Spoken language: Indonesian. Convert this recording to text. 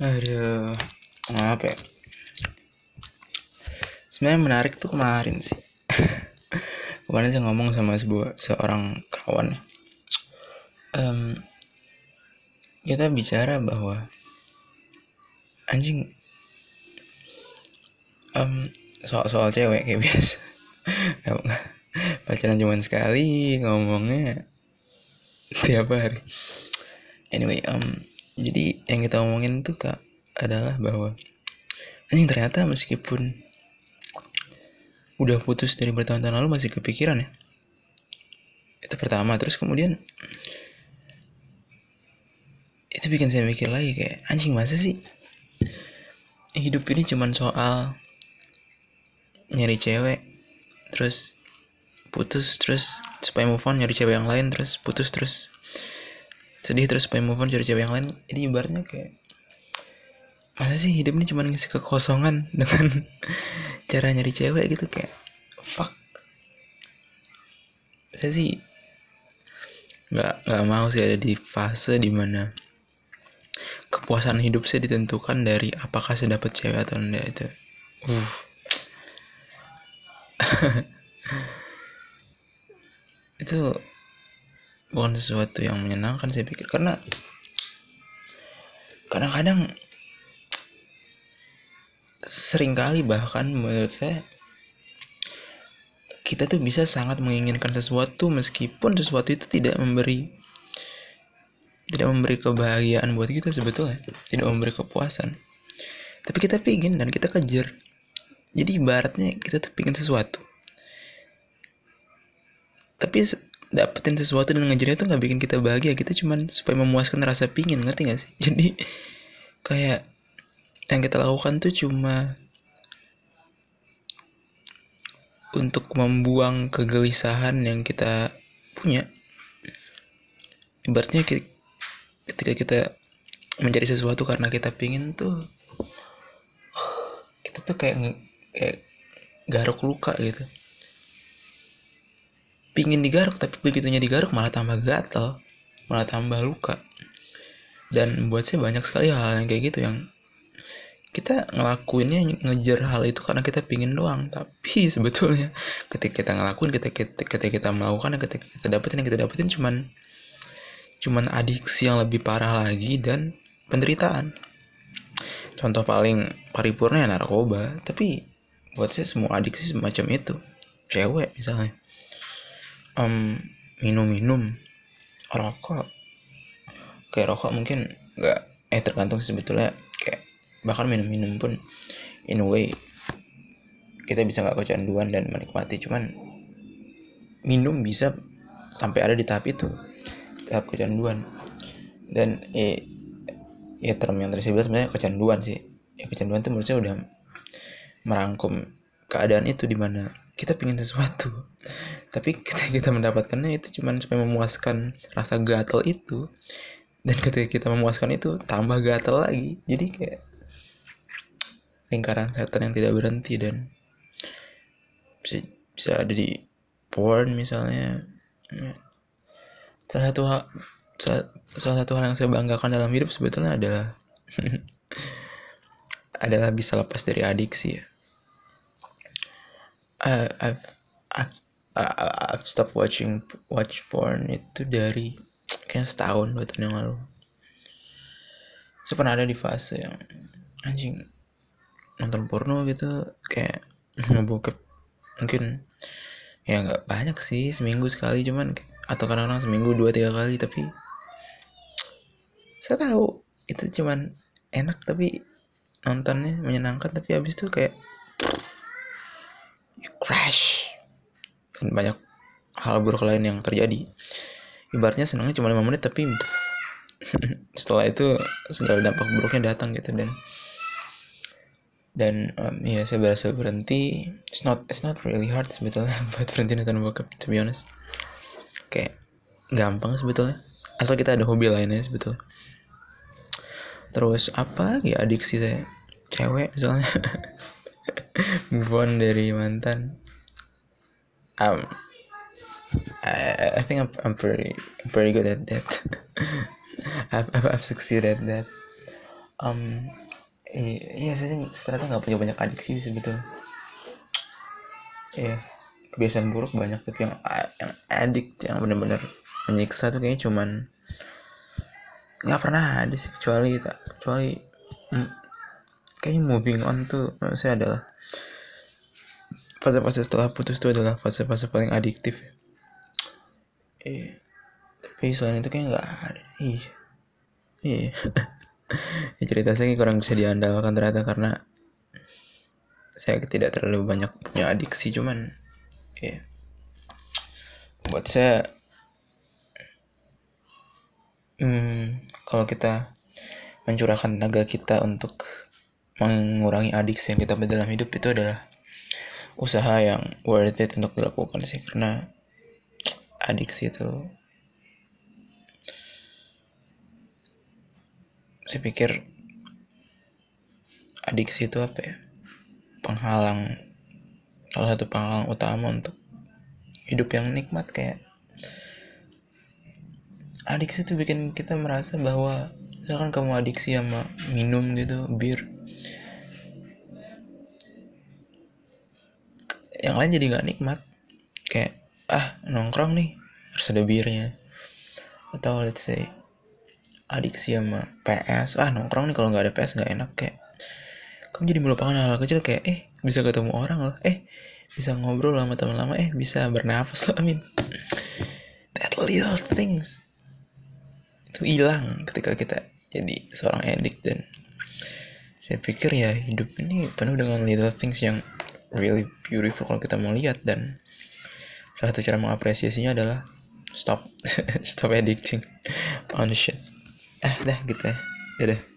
Aduh, apa ya? Sebenarnya menarik tuh kemarin sih. kemarin saya ngomong sama sebuah seorang kawan. Um, kita bicara bahwa anjing um, soal soal cewek kayak biasa. Pacaran cuma sekali ngomongnya tiap hari. Anyway, um, jadi yang kita omongin tuh kak adalah bahwa anjing ternyata meskipun udah putus dari bertahun-tahun lalu masih kepikiran ya? Itu pertama. Terus kemudian itu bikin saya mikir lagi kayak anjing masa sih hidup ini cuma soal nyari cewek terus putus terus supaya move on nyari cewek yang lain terus putus terus sedih terus supaya move on cari cewek yang lain. Jadi ibaratnya kayak masa sih hidup ini cuma ngisi kekosongan dengan cara nyari cewek gitu? Kayak fuck. Saya sih nggak nggak mau sih ada di fase di mana kepuasan hidup saya ditentukan dari apakah saya dapat cewek atau enggak itu. Uh itu bukan sesuatu yang menyenangkan saya pikir. Karena kadang-kadang sering kali bahkan menurut saya kita tuh bisa sangat menginginkan sesuatu meskipun sesuatu itu tidak memberi tidak memberi kebahagiaan buat kita sebetulnya. Tidak memberi kepuasan. Tapi kita pingin dan kita kejar. Jadi ibaratnya kita tuh pingin sesuatu. Tapi dapetin sesuatu dan ngejarnya tuh nggak bikin kita bahagia. Kita cuman supaya memuaskan rasa pingin ngerti gak sih? Jadi kayak yang kita lakukan tuh cuma untuk membuang kegelisahan yang kita punya. Ibaratnya ketika kita mencari sesuatu karena kita pingin tuh kita tuh kayak kayak garuk luka gitu pingin digaruk tapi begitunya digaruk malah tambah gatal malah tambah luka. Dan buat saya banyak sekali hal, -hal yang kayak gitu yang kita ngelakuinnya ngejar hal itu karena kita pingin doang. Tapi sebetulnya ketika kita ngelakuin ketika kita, ketika kita melakukan ketika kita dapetin yang kita dapetin cuman cuman adiksi yang lebih parah lagi dan penderitaan. Contoh paling paripurna ya narkoba tapi buat saya semua adiksi semacam itu. Cewek misalnya um, minum-minum rokok. Kayak rokok mungkin nggak eh tergantung sebetulnya. Kayak bahkan minum-minum pun in a way kita bisa nggak kecanduan dan menikmati. Cuman minum bisa sampai ada di tahap itu tahap kecanduan. Dan eh ya term yang tadi saya bilang sebenarnya kecanduan sih. Ya kecanduan itu menurut saya udah merangkum keadaan itu di mana kita pingin sesuatu. Tapi ketika kita mendapatkannya itu cuman supaya memuaskan rasa gatel itu. Dan ketika kita memuaskan itu tambah gatel lagi. Jadi kayak lingkaran setan yang tidak berhenti dan bisa bisa ada di porn misalnya. Ya. salah satu hal salah, salah satu hal yang saya banggakan dalam hidup sebetulnya adalah adalah bisa lepas dari adiksi ya uh, I've I've I've stopped watching watch porn itu dari kayak setahun dua tahun yang lalu. Saya pernah ada di fase yang anjing nonton porno gitu kayak ngebokep. Mungkin ya nggak banyak sih seminggu sekali cuman atau kadang-kadang seminggu dua tiga kali tapi saya tahu itu cuman enak tapi nontonnya menyenangkan tapi habis itu kayak crash. Dan banyak hal buruk lain yang terjadi. Ibaratnya senangnya cuma lima menit tapi setelah itu segala dampak buruknya datang gitu. Dan dan um, ya saya berhasil berhenti. It's not it's not really hard sebetulnya buat berhenti nonton bokep to be honest. Kayak gampang sebetulnya. Asal kita ada hobi lainnya sebetulnya. Terus apa lagi adiksi saya? Cewek misalnya move dari mantan. Um I, I think I'm, I'm pretty pretty good at that. I've, I've, I've succeeded at that. Um, iya saya ternyata nggak punya banyak adiksi sih sebetulnya. Iya kebiasaan buruk banyak tapi yang yang adik yang benar-benar menyiksa tuh kayaknya cuman nggak pernah ada sih kecuali tak kecuali mm, kayaknya moving on tuh saya adalah fase-fase setelah putus tuh adalah fase-fase paling adiktif. Iya. Tapi selain itu kayak nggak ada. Iya. Iya. Ya, cerita saya kurang bisa diandalkan ternyata karena saya tidak terlalu banyak punya adiksi cuman ya buat saya hmm, kalau kita mencurahkan tenaga kita untuk mengurangi adiksi yang kita dalam hidup itu adalah usaha yang worth it untuk dilakukan sih karena adiksi itu saya pikir adiksi itu apa ya? Penghalang salah satu penghalang utama untuk hidup yang nikmat kayak adiksi itu bikin kita merasa bahwa misalkan kamu adiksi sama minum gitu bir yang lain jadi nggak nikmat. Kayak ah nongkrong nih harus ada birnya. Atau let's say adiksi sama PS ah nongkrong nih kalau nggak ada PS nggak enak kayak kamu jadi melupakan hal, hal kecil kayak eh bisa ketemu orang loh. Eh bisa ngobrol sama teman lama. Eh bisa bernafas loh amin. That little things itu hilang ketika kita jadi seorang edik dan saya pikir ya hidup ini penuh dengan little things yang really beautiful kalau kita mau lihat. Dan salah satu cara mengapresiasinya adalah stop. Stop addicting. On shit. Ah dah gitu ya. Dadah